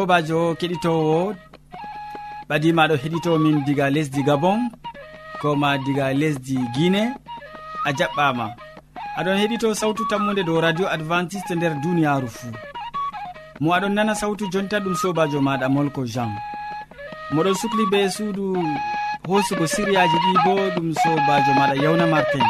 sobajo keɗitowo ɓadimaɗo heɗitomin diga lesdi gabon koma diga lesdi guine a jaɓɓama. Aɗon heɗito sawtu tammude dow radio adventiste nder duniyaru fuu mo aɗon nana sawtu jonta ɗum sobajo maɗa molko jean. Moɗon sukli be suudu hosugo siriyaji ɗi bo ɗum sobajo maɗa yawna martin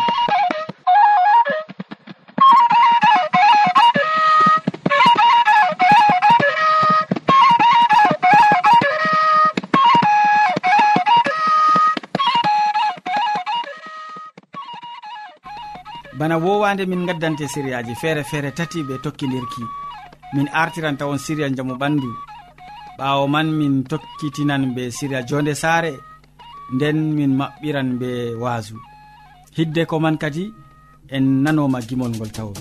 bana wowande min gaddante siriyaji feere feere tati ɓe tokkidirki min artiran tawon siriya jamu ɓandu. Ɓawo man min tokkitinan be siriya jonde saare nden min maɓɓiran be waasu. Hidde ko man kadi en nanoma gimol ngol tawon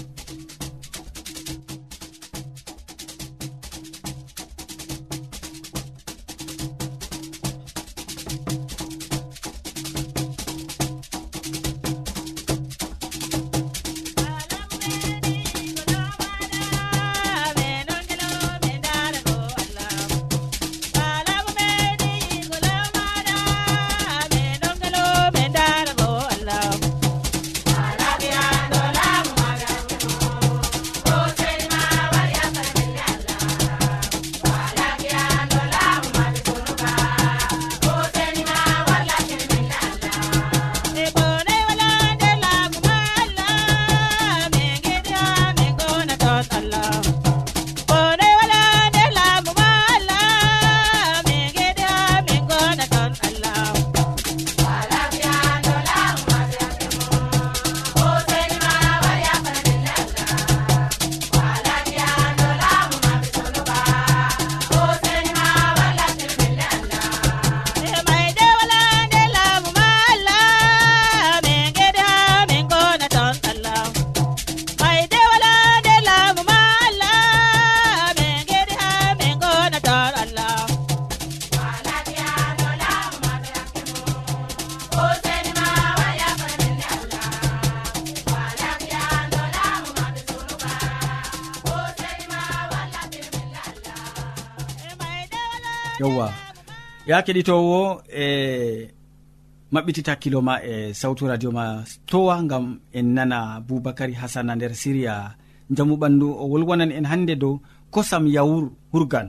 ya keɗitowo e maɓɓitita hakkilo ma e sawtu radio ma towa gam en nana boubacary hasana nder siriya jamu ɓandu o wolwonan en hande dow kosam yawur hurgan.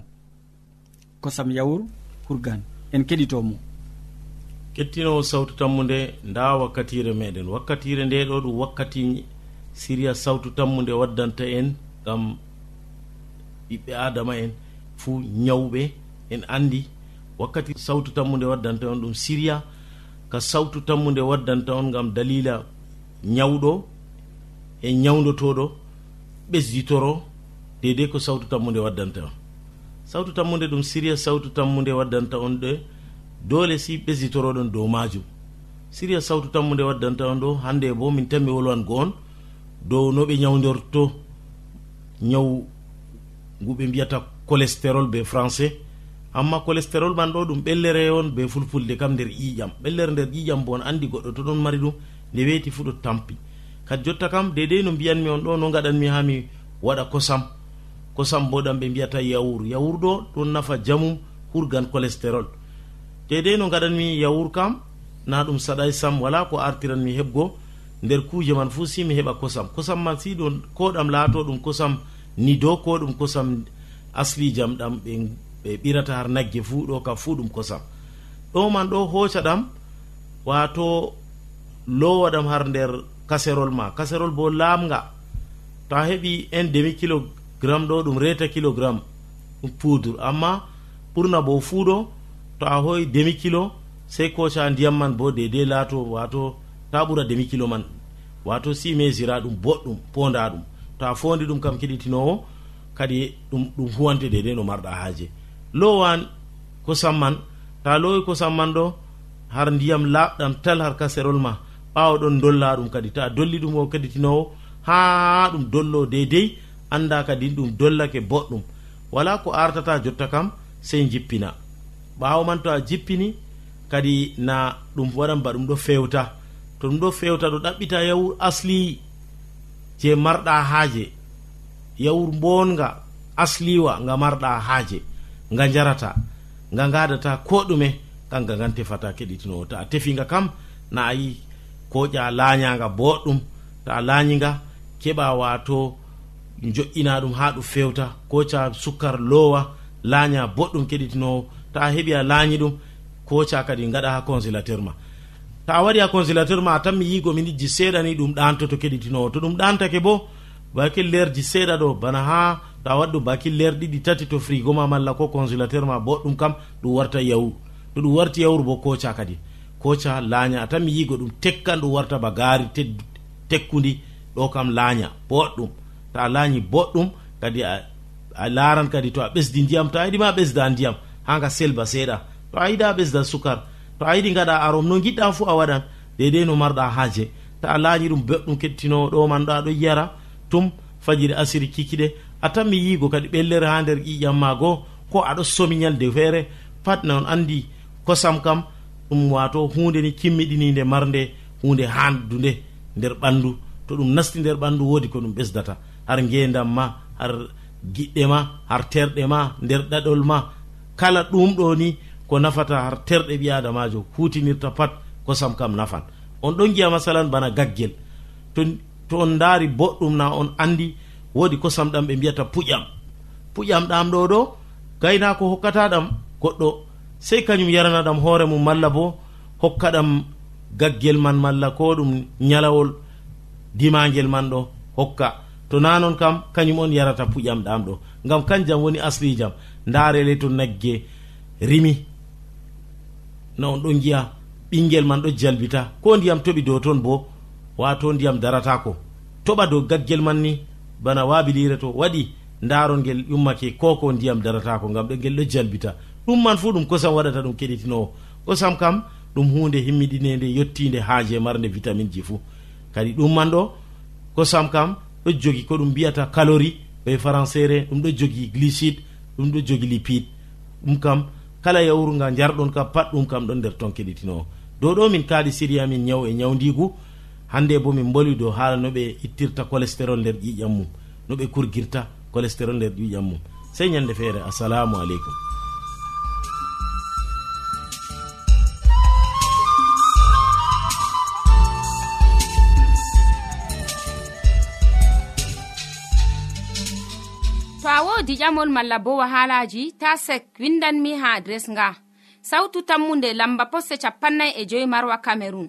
Kosam yawur hurgan en keɗitomo. Kettinowo sawtu tammude nda wakkatire meɗen. Wakkatire nde ɗo ɗum wakkati siriya sawtu tammude waddanta en gam ɓiɓɓe adama en fuu ñawɓe en andi wakkati sawtu tammude waddanta on ɗum siriya ka sawtu tammude waddanta on gam dalila ñawɗo e ñawdotoɗo ɓesditoro dedei ko sawtu tammude waddanta on. Sawtu tammude ɗum siriya sawtu tammude waddanta on ɗe doole si ɓesditoroɗon dow majum siriya sawtu tammude waddanta on ɗo hande bo min tanmi wolwango on dow no ɓe ñawdorto ñaw nguɓe mbiyata cholestérol be français amma cholestérol man ɗo ɗum ɓellere on be fulfulde kam nder ƴiƴam. Ɓellere nder ƴiƴam bo on andi goɗɗo to ɗon mari ɗum nde weeti fuu ɗo tampi. Kadi jotta kam dedei no mbiyanmi on ɗo no gaɗanmi ha mi waɗa kosam. Kosam bo ɗam ɓe mbiyata yawur. Yawur ɗo ɗon nafa jamum hurgan cholestérol dedei no gaɗanmi yawur kam na ɗum saɗay sam wala ko artiranmi heɓgo nder kuuje man fuu si mi heɓa kosam. Kosam man si ɗo ko ɗam laato ɗum kosam ni dow ko ɗum kosam asli jam ɗam ɓe ɓe ɓirata har nagge fuu ɗo kam fuu ɗum kosam. Ɗo man ɗo hooca ɗam wato lowa ɗam har nder kaserol ma. Kaserol bo laamga to a heɓi un demi kilogramme ɗo ɗum reta kilogramme ɗum poudre amma ɓurna bo fuu ɗo to a hoyi demi kilo sey koca ndiyam man bo dedei laato wato ta ɓura demi kilo man. Wato si mesure a ɗum boɗɗum ponda ɗum. To a fondi ɗum kam kiɗitinowo kadi ɗum ɗum huwante dedei no marɗa haaje. lowan kosam man ta lowi kosam man ɗo har ndiyam laɓɗam tal har kaserol ma ɓawaɗon dolla ɗum kadi. Ta dolli ɗum o kadi tinowo ha ɗum dollo deydey anda kadi ɗum dollake boɗɗum. Wala ko artata jotta kam sey jippina. Ɓawo man to a jippini kadi na ɗum waɗan ba ɗum ɗo fewta. To ɗum ɗo fewta ɗo ɗaɓɓita yawur asli je marɗa haaje. Yawur bonga asliwa nga marɗa haaje. nga jarata nga gaɗata ko ɗume kanga gan tefata keɗitinowo ta a tefinga kam na ayi koƴa lañaga boɗɗum ta a lañiga keɓa wato joƴƴina ɗum ha ɗum fewta koca sukkar lowa laña boɗɗum keɗitinowo ta a heeɓi a lañi ɗum koca kadi gaɗa ha consilateur ma. Ta a waɗi ha consilateur ma a tan mi yigo minijji seeɗa ni ɗum ɗanto to keɗitinowo to ɗum ɗantake bo bake lerji seeɗa ɗo bana ha to a waɗɗum baki leer ɗiɗi tati to frigo ma malla ko congélateur ma boɗɗum kam ɗum warta yawru to ɗum warti yawru bo koca kadi. Koca laaña a tan mi yigo ɗum tekkan ɗum warta ba gaari tekkudi ɗo kam laaña boɗɗum. To a laañi boɗɗum kadi a laaran kadi to a ɓesdi ndiyam to a yiɗima ɓesda ndiyam ha nga selba seeɗa. To a yiɗa ɓesda sukar to a yiɗi gaɗa arom no giɗɗa fuu a waɗan dedei no marɗa haaje. Ta a laañi ɗum boɗɗum kettinowo ɗo man ɗo aɗo yiyara tum fajiri asiri kikiɗe a tanmi yigo kadi ɓellere ha nder ƴiƴam ma goo ko aɗo somi ñalde feere pat non andi kosam kam ɗum wato hunde ni kimmiɗininde marde hunde handude nder ɓandu to ɗum nasti nder ɓandu woodi ko ɗum ɓesdata. Har ngendam ma har giɗɗe ma har terɗe ma nder ɗaɗol ma. Kala ɗum ɗo ni ko nafata har terɗe ɓi adamajo hutinirta pat kosam kam nafan. On ɗon giya masalan bana gaggel. To to on daari boɗɗum na on andi woodi kosam ɗam ɓe mbiyata puƴam. Puƴam ɗam ɗo ɗo gaynako hokkata ɗam goɗɗo sey kañum yarana ɗam hoore mum malla bo hokka ɗam gaggel man malla ko ɗum ñalawol dimagel man ɗo hokka. To nanon kam kañum on yarata puƴam ɗam ɗo. Ngam kanjam woni aslijam ndarele to nagge rimi. No on ɗon giya ɓingel man ɗo jalbita. Ko ndiyam toɓi dow toon bo wato ndiyam daratako. Toɓa dow gaggel man ni bana waabilire to waɗi ndaron ngel ƴummake koko ndiyam daratako ngam ɗo ngel ɗo jalbita. Ɗum man fuu ɗum kosam waɗata ɗum keɗitinowo kosam kam ɗum hunde himmiɗinede yettide haaje marde vitamine ji fuu kadi ɗum man ɗo kosam kam ɗo jogi ko ɗum mbiyata calori ɓe françaire ɗum ɗo jogi glycide ɗum ɗo jogi lipide. Ɗum kam kala yawru nga jarɗon kam pat ɗum kam ɗon nder ton keɗitinowo dow ɗo min kaaɗi siriya min ñaw e ñawdigu hande bo min mboli dow haala no ɓe ittirta cholestérol nder ƴiƴam mum no ɓe kurguirta cholestérol nder ƴiƴam mum. Sey ñande feere assalamu aleykum. To a wodi ƴamol malla bo wahalaji ta sek windanmi ha adres nga. Sautu tammunde lamba poste capannay e joyi marwa camerun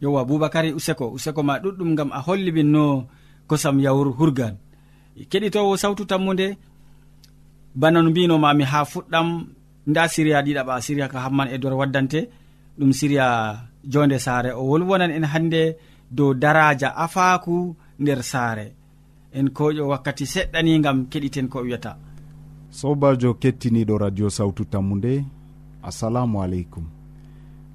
yowa boubacary useko. Useko ma ɗuɗɗum gam a holli min no kosam yawru hurgal keɗitowo sawtu tammude bana no mbinomami ha fuɗɗam nda siriya ɗiɗaɓa siriya ka hamman e dor waddante ɗum siriya jonde saare. O wolwonan en hande dow daraja afaku nder saare. En koƴo wakkati seɗɗani gam keɗiten ko wiyata sobajo kettiniɗo radio sawtu tammu nde assalamu aleykum.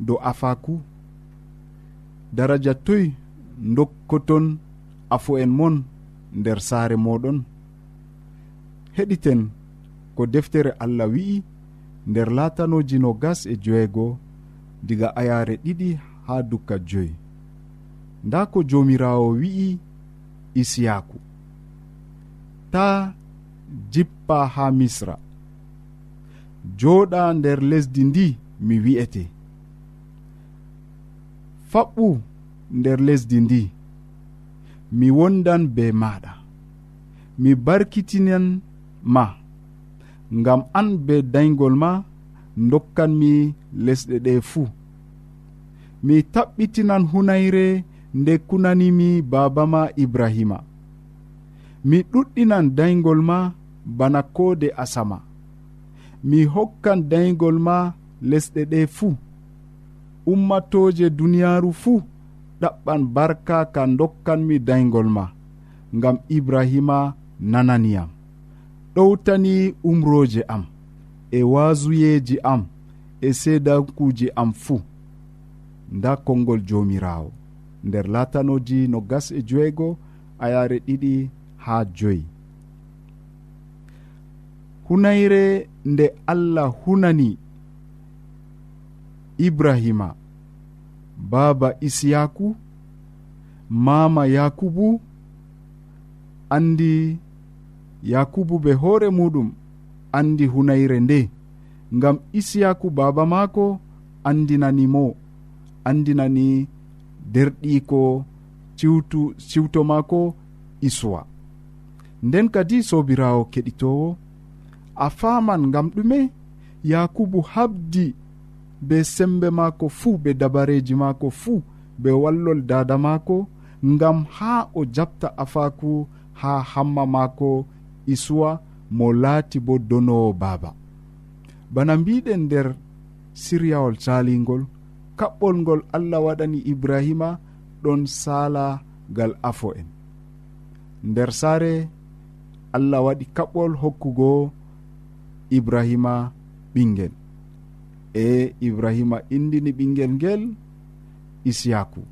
dow afaku. Daraja toy dokkoton afo en mon nder saare moɗon. Heɗiten ko deftere allah wi'i nder latanoji no gas e joeego diga ayare ɗiɗi ha dukka joyi. Nda ko jomirawo wi'i isiyaku ta jippa ha misra. Joɗa nder lesdi ndi mi wi'ete. faɓɓu nder lesdi ndi. Mi wondan be maɗa. Mi barkitinan ma. Ngam an be daygol ma dokkanmi lesɗe ɗe fuu mi taɓɓitinan hunayre nde kunanimi babama ibrahima. Mi ɗuɗɗinan daygol ma bana koode asama. Mi hokkan daygol ma lesɗe ɗe fuu ummatoje duniyaru fuu ɗaɓɓan barka ka dokkanmi daygol ma ngam ibrahima nananiyam ɗowtani umroje am e wasuyeji am e seedankuji am fuu. Nda konngol jomirawo nder latanoji no gas e joeego ayare ɗiɗi ha joyi. Hunayre nde allah hunani ibrahima baaba isiyaku mama yakubu andi yakubu be hoore muɗum andi hunayre nde. Ngam isiyaku baaba maako andinani mo andinani derɗiko ciwtu ciwto maako isuwa nden kadi sobirawo keɗitowo a faman ngam ɗume yakubu habdi be sembe maako fuu be dabareji maako fuu be wallol dada maako ngam haa o jaɓta afaku haa hamma maako isuwa mo laati bo donowo baaba. Bana mbiɗen nder siryawol salingol kaɓɓol ngol allah waɗani ibrahima ɗon sala gal afo en nder saare allah waɗi kaɓɓol hokkugo ibrahima ɓingel e ibrahima indini ɓinguel ngel isiyaku.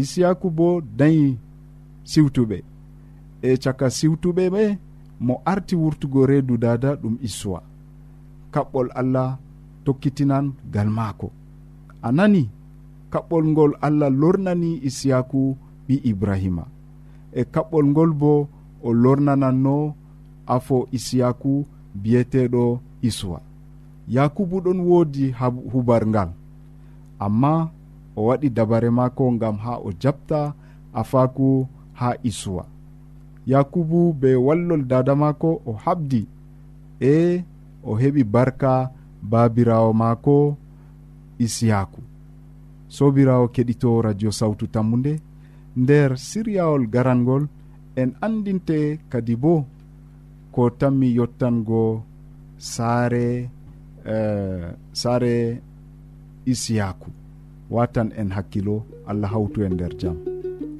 Isiyaku bo dañi siwtuɓe. E caka siwtuɓe ɓe mo arti wurtugo reedu dada ɗum issuwa kaɓɓol allah tokkitinan gal maako. A nani kaɓɓol ngol allah lornani isiyaku ɓi ibrahima. E kaɓɓol ngol bo o lornananno afo isiyaku biyeteɗo iswa yakubu ɗon woodi hubar ngal. Amma o waɗi dabare maako ngam ha o jaɓta afaku ha isuwa. Yakubu be wallol dada maako o haɓdi e o heɓi barka babirawo maako isiyaku sobirawo keɗito radio sawtu tammu nde nder siryawol garangol en andinte kadi bo ko tanmi yottango saare Eh, sare isiyaku watan en hakkilo. Allah hawtu e nder jaam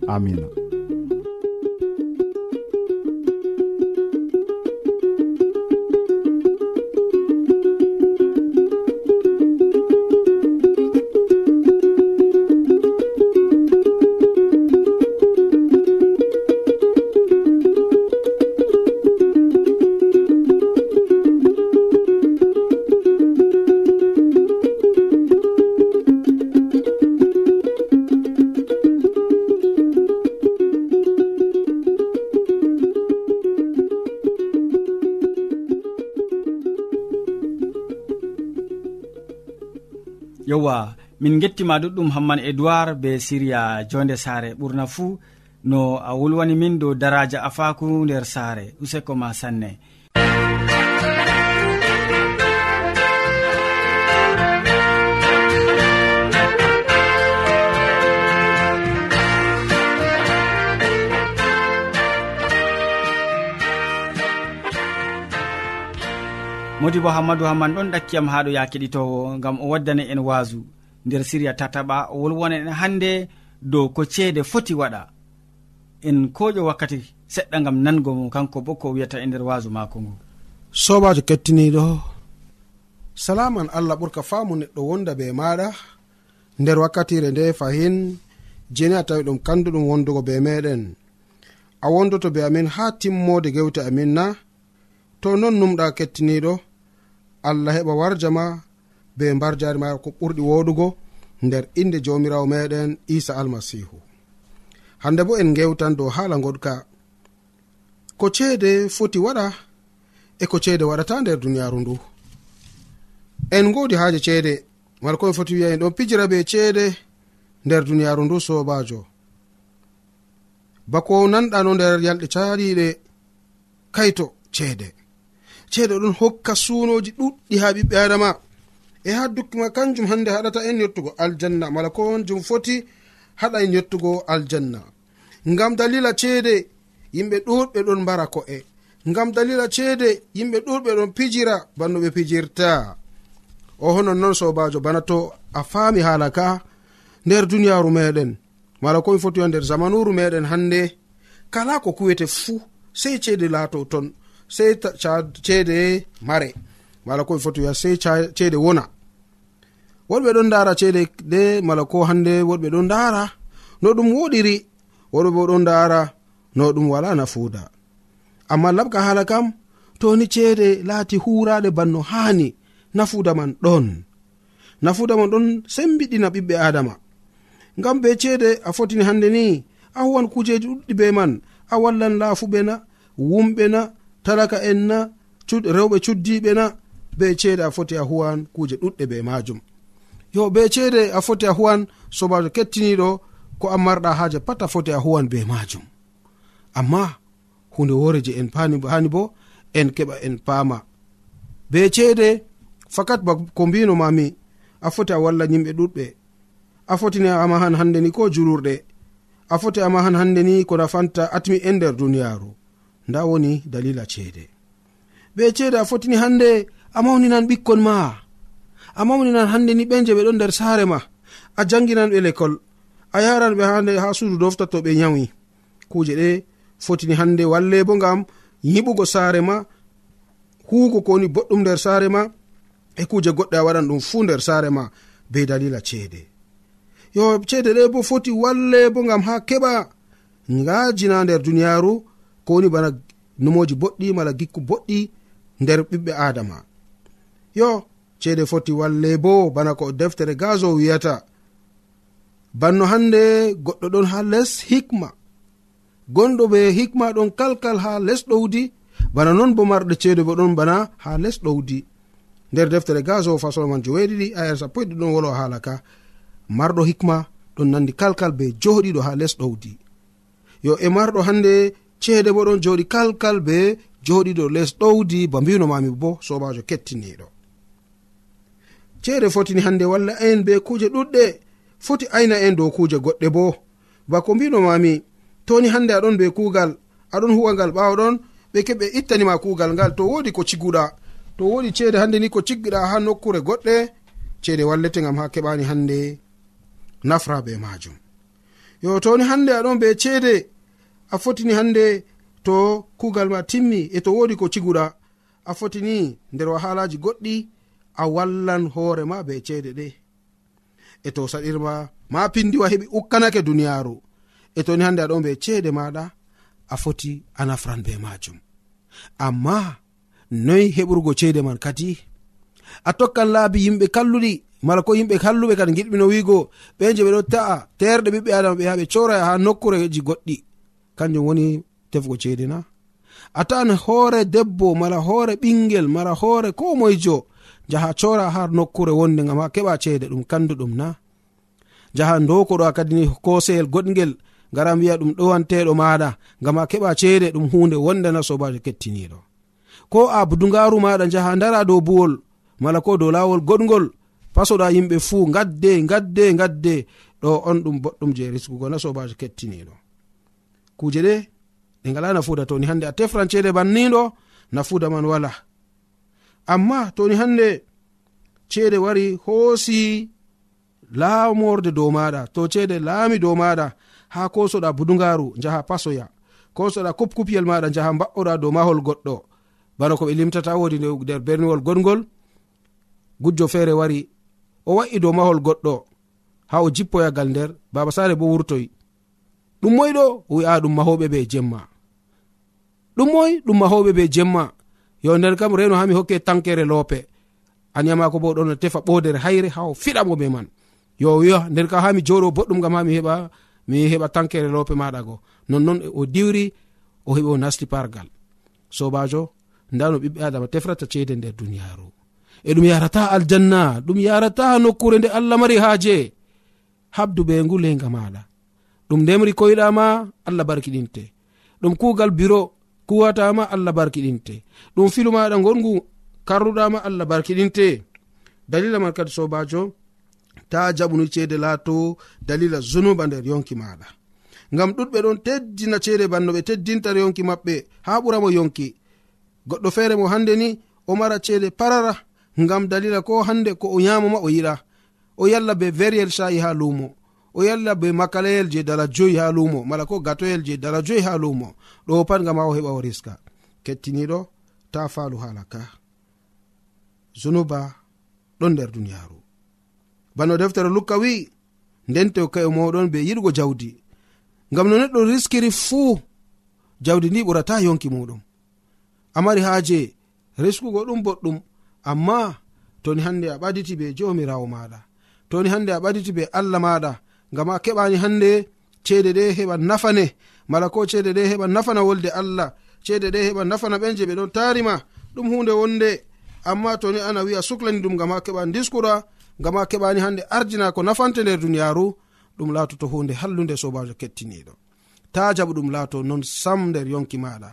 amina min gettima ɗuɗɗum hamman edoird be siriya jonde saare. Ɓurna fuu no a wolwani min dow daraja afaku nder saare. Useko ma sanne. Modi bo hammadou hamman ɗon ɗakkiyam ha ɗo ya keɗitowo gam o waddani en wasu nder siriya tataɓa wolwona en hannde dow ko ceede foti waɗa. En koƴo wakkati seɗɗa gam nango mo kanko bo ko wiyata e nder waasu mako ngu. Sobajo kettiniɗo salaman allah ɓurka faamu neɗɗo wonda be maɗa nder wakkatire nde fahin jeni a tawi ɗum kanduɗum wondugo be meɗen a wondoto be amin ha timmode gewte amin na to non numɗa kettiniɗo allah heɓa warjama be mbar jari ma ko ɓurɗi woɗugo nder inde jawmirawo meɗen isa almasihu hande bo en gewtan dow haala goɗka ko ceede foti waɗa e ko ceede waɗata nder duniyaru ndu. En godi haaje ceede mala komi foti wiya en ɗon pijira be ceede nder duniyaru ndu sobajo bako nanɗano nder yalɗe caɗiɗe kayto ceede. Ceede ɗon hokka sunoji ɗuɗɗi ha ɓiɓɓe adama e ha dukkima kanjum hande haɗata en yettugo aljanna mala ko honjum foti haɗa en yettugo aljanna. Ngam dalila ceede yimɓe ɗuɗɓe ɗon mbara ko'e. Ngam dalila ceede yimɓe ɗuɗɓe ɗon pijira banno ɓe pijirta. O honon noon sobajo bana to a faami haala ka nder duniyaru meɗen. Mala komi foti wa nder zamanuru meɗen hande kala ko kuwete fuu sei ceede laato ton sei ceede mare. mala ko ɓe foti wiya sei ceede wona. Woɗɓe ɗon ndara ceede de mala ko hande woɗɓe ɗon ndara. No ɗum woɗiri woɗɓe bo ɗon ndara no ɗum wala nafuuda. Amma labka hala kam toni ceede laati huraɗe banno haani nafuuda man ɗon. Nafuuda man ɗon sembiɗina ɓiɓɓe adama ngam be ceede a fotini hande ni a huwan kujeji ɗuɗɗi be man a wallan laafuɓe na wumɓe na talaka en na rewɓe cuddiɓe na be ceede a foti a huwan kuje ɗuɗɗe be majum yo be ceede a foti a huwan sobajo kettiniɗo ko an marɗa haaje pat a foti a huwan be majum amma hunde wore je en hani bo en keɓa en paama. Be ceede fakat ba ko mbino mami a foti a walla yimɓe ɗuɗɓe. A fotini ama han hande ni ko julurɗe. A foti ama han hande ni ko nafanta atmi en nder duniyaaru. Nda woni dalila ceede. Be ceede a fotini hande a mawninan ɓikkon ma? A mawninan hande ni ɓen je ɓe ɗon nder saare ma? A janginan ɓe lekol? A yaran ɓe hande ha suudu dofta to ɓe nyawi? Kuje ɗe fotini hande walle bo ngam yiɓugo saare ma huugo kowoni boɗɗum nder saare ma e kuje goɗɗe a waɗan ɗum fuu nder saare ma be dalila ceede. Yo ceede ɗe bo foti walle bo ngam ha keɓa ngajina nder duniyaaru kowoni bana numoji boɗɗi mala gikku boɗɗi nder ɓiɓɓe adama yo ceede foti walle bo bana ko deftere gaso wiyata. Banno hande goɗɗo ɗon ha les hikma. Gonɗo ɓe hikma ɗon kalkal ha les ɗowdi bana non bo marɗe ceede bo ɗon bana ha les ɗowdi nder deftere gaso fasol man joweeɗiɗi ayar sappo sappoeɗi ɗon wolo haala ka. Marɗo hikma ɗon nandi kalkal be joɗiɗo ha les ɗowdi yo e marɗo hande ceede bo ɗon joɗi kalkal be joɗiɗo les ɗowdi ba mbino mami bo sobajo kettiniɗo ceede fotini hande walla en be kuuje ɗuɗɗe. Foti ayna en dow kuuje goɗɗe bo. Bako mbinomami toni hande aɗon be kuugal aɗon huwangal ɓawaɗon ɓe keɓe ittanima kuugal ngal to wodi ko ciguɗa. To wodi ceede hande ni ko ciggiɗa ha nokkure goɗɗe ceede wallete gam ha keɓani hande. Nafra be majum. Yo toni hande aɗon be ceede a fotini hande to kuugal ma timmi e to wodi ko ciguɗa. A fotini nder wahalaji goɗɗi a wallan hoorema be ceede ɗe. E to saɗirma ma pindiwa heɓi ukkanake duniyaaru. E toni hande aɗon be ceede maɗa a foti a nafran be majum amma noyi heɓurgo ceede man kadi a tokkan laabi yimɓe kalluɗi mala ko yimɓe halluɓe kadi giɗɓino wiigo ɓe je ɓeɗo ta'a terɗe ɓiɓɓe adama ɓe ha ɓe cora ha nokkureji goɗɗi. Kanjum woni tefugo ceede na. a tawan hoore debbo mala hoore ɓingel mala hoore ko moyjo jaha cora har nokkure wonde gam ha keɓa ceede ɗum kanduɗum na. Jaha dokoɗo a kadini koseyel goɗgel ngara wiya ɗum ɗowanteɗo maɗa gam a keɓa ceede ɗum hunde wondena sobajo kettiniɗo ko a budugaru maɗa jaha dara dow buwol mala ko dow lawol goɗgol pasoɗa yimɓe fuu gadde gadde gadde ɗo on ɗum boɗɗum je riskugo na sobajo kettiniɗo kuje ɗe ɗe ngala nafuda toni hande a tefran ceede banniɗo nafuda man wala. Amma toni hande ceede wari hoosi laamorde dow maɗa to ceede laami dow maɗa ha kosoɗa budugaru jaha pasoya. Kosoɗa kupkupyel maɗa jaha mba'oɗa dow mahol goɗɗo. Bana ko ɓe limtata wodi nder berniwol goɗgol gujjo feere wari o wa'i dow mahol goɗɗo ha o jippoyagal nder. Baba sare bo wurtoyi ɗum moyɗo wi'a ɗum mahoɓe ɓe jemma. ɗum moy ɗum mahoɓe be jemma. Yo nden kam reno hami hokke tankere loope. Anyamako bo ɗon tefa ɓodere hayre ha o fiɗamo be man. Yo wiya nden kam hami joɗo boɗɗum gam hami heɓa mi heɓa tankere loope maɗa go. Nonnoon o diwri o heɓi o nasti pargal sobajo nda no ɓiɓɓe adama tefrata ceede nder duniyaru e ɗum yarata aljanna ɗum yarata nokkure nde allah mari haaje. Habdu be ngu lenga maɗa ɗum ndemri koyɗama allah barkiɗinte ɗum kugal biro kuwatama allah barkiɗinte. Ɗum filu maɗa gongu karruɗama allah barkiɗinte. Dalila man kadi sobajo ta jaɓuni ceede laato dalila zunuba nder yonki maɗa. Ngam ɗuɗɓe ɗon teddina ceede banno ɓe teddinta yonki maɓɓe ha ɓuramo yonki. Goɗɗo feere mo hande ni o mara ceede parara ngam dalila ko hande ko o yamama o yiɗa. O yalla be veriyel sha'i ha lumo o yalla be makalayel je dala joyi ha lumo mala ko gatoyel je dala joyi ha lumo ɗo pat gam ha o heɓa o riska. Kettiniɗo ta falu halaka zunuba ɗon nder duniyaru bano deftere lukka wi nden tewka'e moɗon be yiɗugo jawdi. Ngam no neɗɗo riskiri fuu jawdi ndi ɓurata yonki muɗum. Amari haaje riskugo ɗum boɗɗum amma toni hande a ɓaditi be jomirawo maɗa toni hande a ɓaditi be allah maɗa ngam a keɓani hande ceede ɗe heɓa nafane. Mala ko ceede ɗe heɓa nafana wolde allah. Ceede ɗe heɓa nafana ɓen je ɓe ɗon tarima ɗum hunde wonde. Amma toni ana wi'a suklani ɗum gam ha keɓa diskura gam ha keɓani hande ardina ko nafante nder duniyaru ɗum laatoto hunde hallude sobajo kettiniɗo ta jaɓu ɗum laato non sam nder yonki maɗa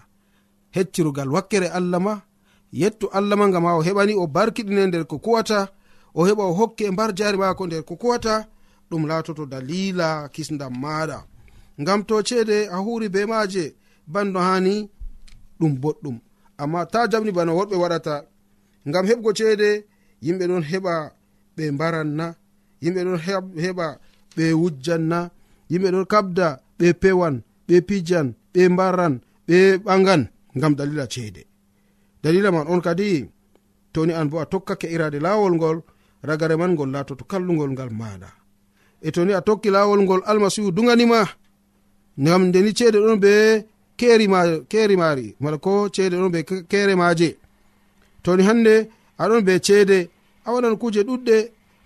heccirugal wakkere allah ma yettu allah ma gam ha o heɓani o barkiɗine nder ko kuwata o heɓa o hokke e mbar jari mako nder ko kuwata ɗum laatoto dalila kisdam maɗa. Ngam to ceede a huri be maaje banno hani ɗum boɗɗum. Amma ta jamni bana worɓe waɗata ngam heɓgo ceede yimɓe ɗon heɓa ɓe mbaranna yimɓe ɗon heɓa ɓe wujjanna yimɓe ɗon kabda ɓe pewan ɓe pijan ɓe mbaran ɓe ɓagan ngam dalila ceede. Dalila man on kadi toni an bo a tokkake irade laawol ngol ragare man ngol laatoto kallugol ngal maɗa. e toni a tokki lawol ngol almasihu duganima ngam ndeni ceede ɗon be keri mari mala ko ceede ɗon be kere maje toni hande aɗon be ceede a waɗan kuje ɗuɗɗe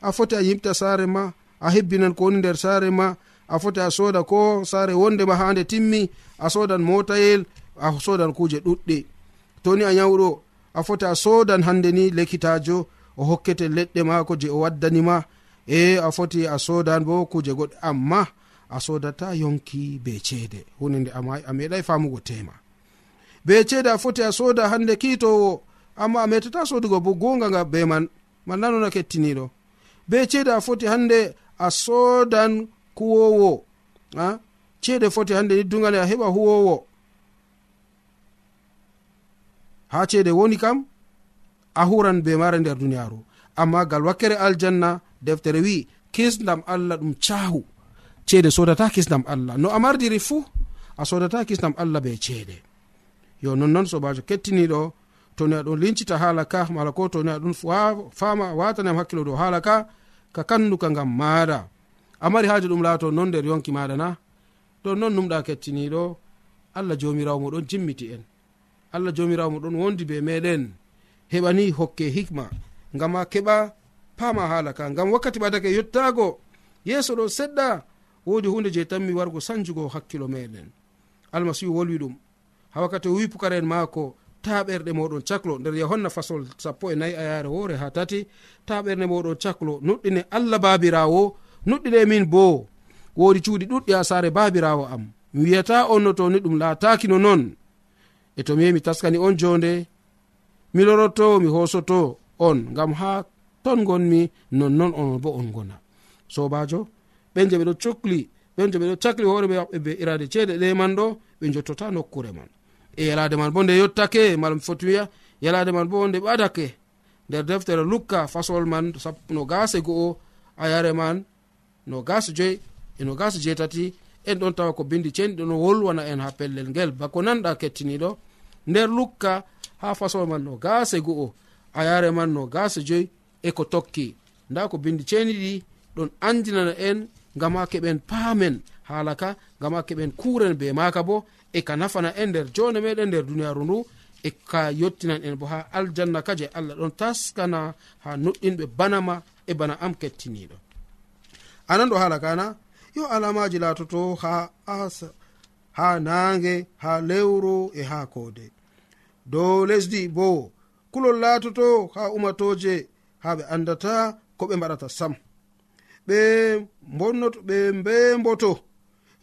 a foti a yimta saare ma a hebbinan ko woni nder saare ma a foti a soda ko saare wondema ha nde timmi a sodan motayel a sodan kuje ɗuɗɗe. Toni a yawɗo a foti a sodan hande ni lekkitajo o hokkete leɗɗe mako je o waddanima e a foti a sodan bo kuje goɗɗe amma a sodata yonki be ceede. Hunde nde a meɗai famugo tema. Be ceede a foti a soda hande kiitowo amma a metata sodugo bo gonga nga be man. Man kettiniɗo be ceede a foti hande a sodan kuwowo a? Ceede foti hande ni dugale a heɓa huwowo. Ha ceede woni kam a huran be mare nder duniyaru amma gal wakkere aljanna deftere wi kisdam allah ɗum cahu ceede sodata kisdam allah. No a mardiri fuu a sodata kisdam allah be ceede. Yo nonnon sobajo kettiniɗo toni aɗon lincita hala ka mala ko toni aɗon fama watanam hakkilo dow hala ka ka kanduka ngam maada amari mari haaji ɗum laato non nder yonki maɗa na ɗon non numɗa kettiniɗo allah jomirawo moɗon jimmiti en. Allah jomirawo moɗon wondi be meɗen heɓani hokke hikma. Ngam a keɓa pama hala ka. Ngam wakkati ɓadake yettago yeeso ɗo seɗɗa wodi hunde je tanmi wargo sanjugo hakkilo meɗen. Almasihu wolwi ɗum ha wakkati o wi pukara en maako taɓerɗe moɗon caklo. Nder yohanna fasol sappo e nayi a yare woore ha tati taɓerɗe moɗon caklo. Nuɗɗine allah babirawo nuɗɗine min bo. Wodi cuuɗi ɗuɗɗi ha saare babirawo am. Mi wiyata on no toni ɗum latakino non. E to mi yehi mi taskani on jonde mi loroto mi hosoto on. Ngam ha ton gonmi nonnon onon bo on gona. Sobajo ɓen je ɓeɗo cukli ɓen je ɓeɗo cakli hooreɓe maɓɓe be irade ceede ɗe man ɗo ɓe jottota nokkure man. E yalade man bo nde yottake mala foti wiya yalade man bo nde ɓadake. Nder deftere lukka fasol man no gase go'o a yare man no gase joyi e no gase jeetati en ɗon tawa ko bindi cenɗi ɗo wolwana en ha pellel ngel. Bako nanɗa kettiniɗo. Nder lukka ha fasol man no gase go'o a yare man no gase joyi eko tokki. Nda ko bindi ceniɗi ɗon andinana en ngam ha keɓen paamen. Haala ka ngam ha keɓen kuren be maka bo e ka nafana en nder jone meɗen nder duniyaru ndu e ka yottinan en bo ha aljanna ka je allah ɗon taskana ha nuɗɗinɓe banama e bana am kettiniɗo anan ɗo haala kana yo alamaji laatoto ha asa ha naange ha lewru e ha koode. Dow lesdi bo kulol laatoto ha umatoje ha ɓe andata ko ɓe mbaɗata sam. Ɓe bonnoto ɓe mbemboto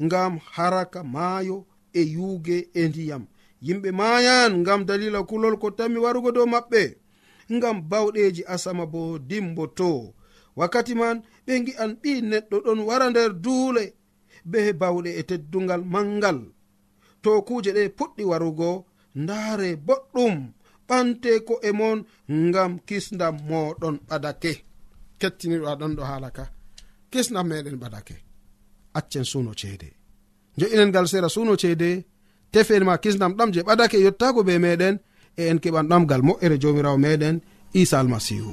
ngam haraka maayo e yuuge e ndiyam. Yimɓe mayan ngam dalila kulol ko tammi warugo dow maɓɓe ngam bawɗeji asama bo dimboto. Wakkati man ɓe gi'an ɓi neɗɗo ɗon wara nder duule be bawɗe e teddungal mangal to kuuje ɗe puɗɗi warugo ndaare boɗɗum. ɓante ko e mon ngam kisdam moɗon ɓadake. Kettiniɗo aɗon ɗo haala ka. Kisdam meɗen ɓadake. Accen suno ceede. Jo'inen ngal sera suno ceede tefen ma kisdam ɗam je ɓadake yottago be meɗen e en keɓan ɗamgal moƴƴere jomirawo meɗen isa almasihu.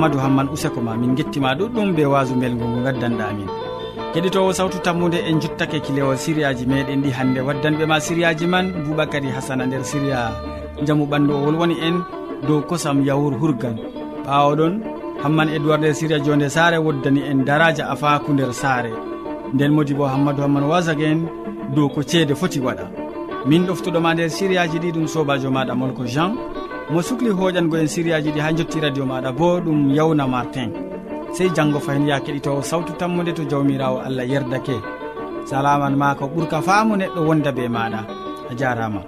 hammadou hamman useko ma min gettima ɗuɗɗum be wasu belgo ngo gaddanɗa amin. Keɗitowo sawtu tammude en juttake kilewol siriyaji meɗen ɗi hande. Waddanɓe ma siriyaji man boubacary hasana nder siriya jaamu ɓandu o wolwoni en dow kosam yawur hurgan. Ɓawoɗon hamman edoird nder siriya jonde sare woddani en daraja afaku nder saare. Nden modi bo hammadou hamman wasag en dow ko ceede foti waɗa. Min ɗoftuɗoma nder siriyaji ɗi ɗum sobajo maɗa molko jean. mo sukli hoƴango en sériyaji ɗi ha jotti radio maɗa bo ɗum yawna martin sey janggo fayin ya keɗitowo sawtu tammude to jawmirawo allah yerdake. Salaman ma ko ɓuurka faamu neɗɗo wonda be maɗa. A jarama.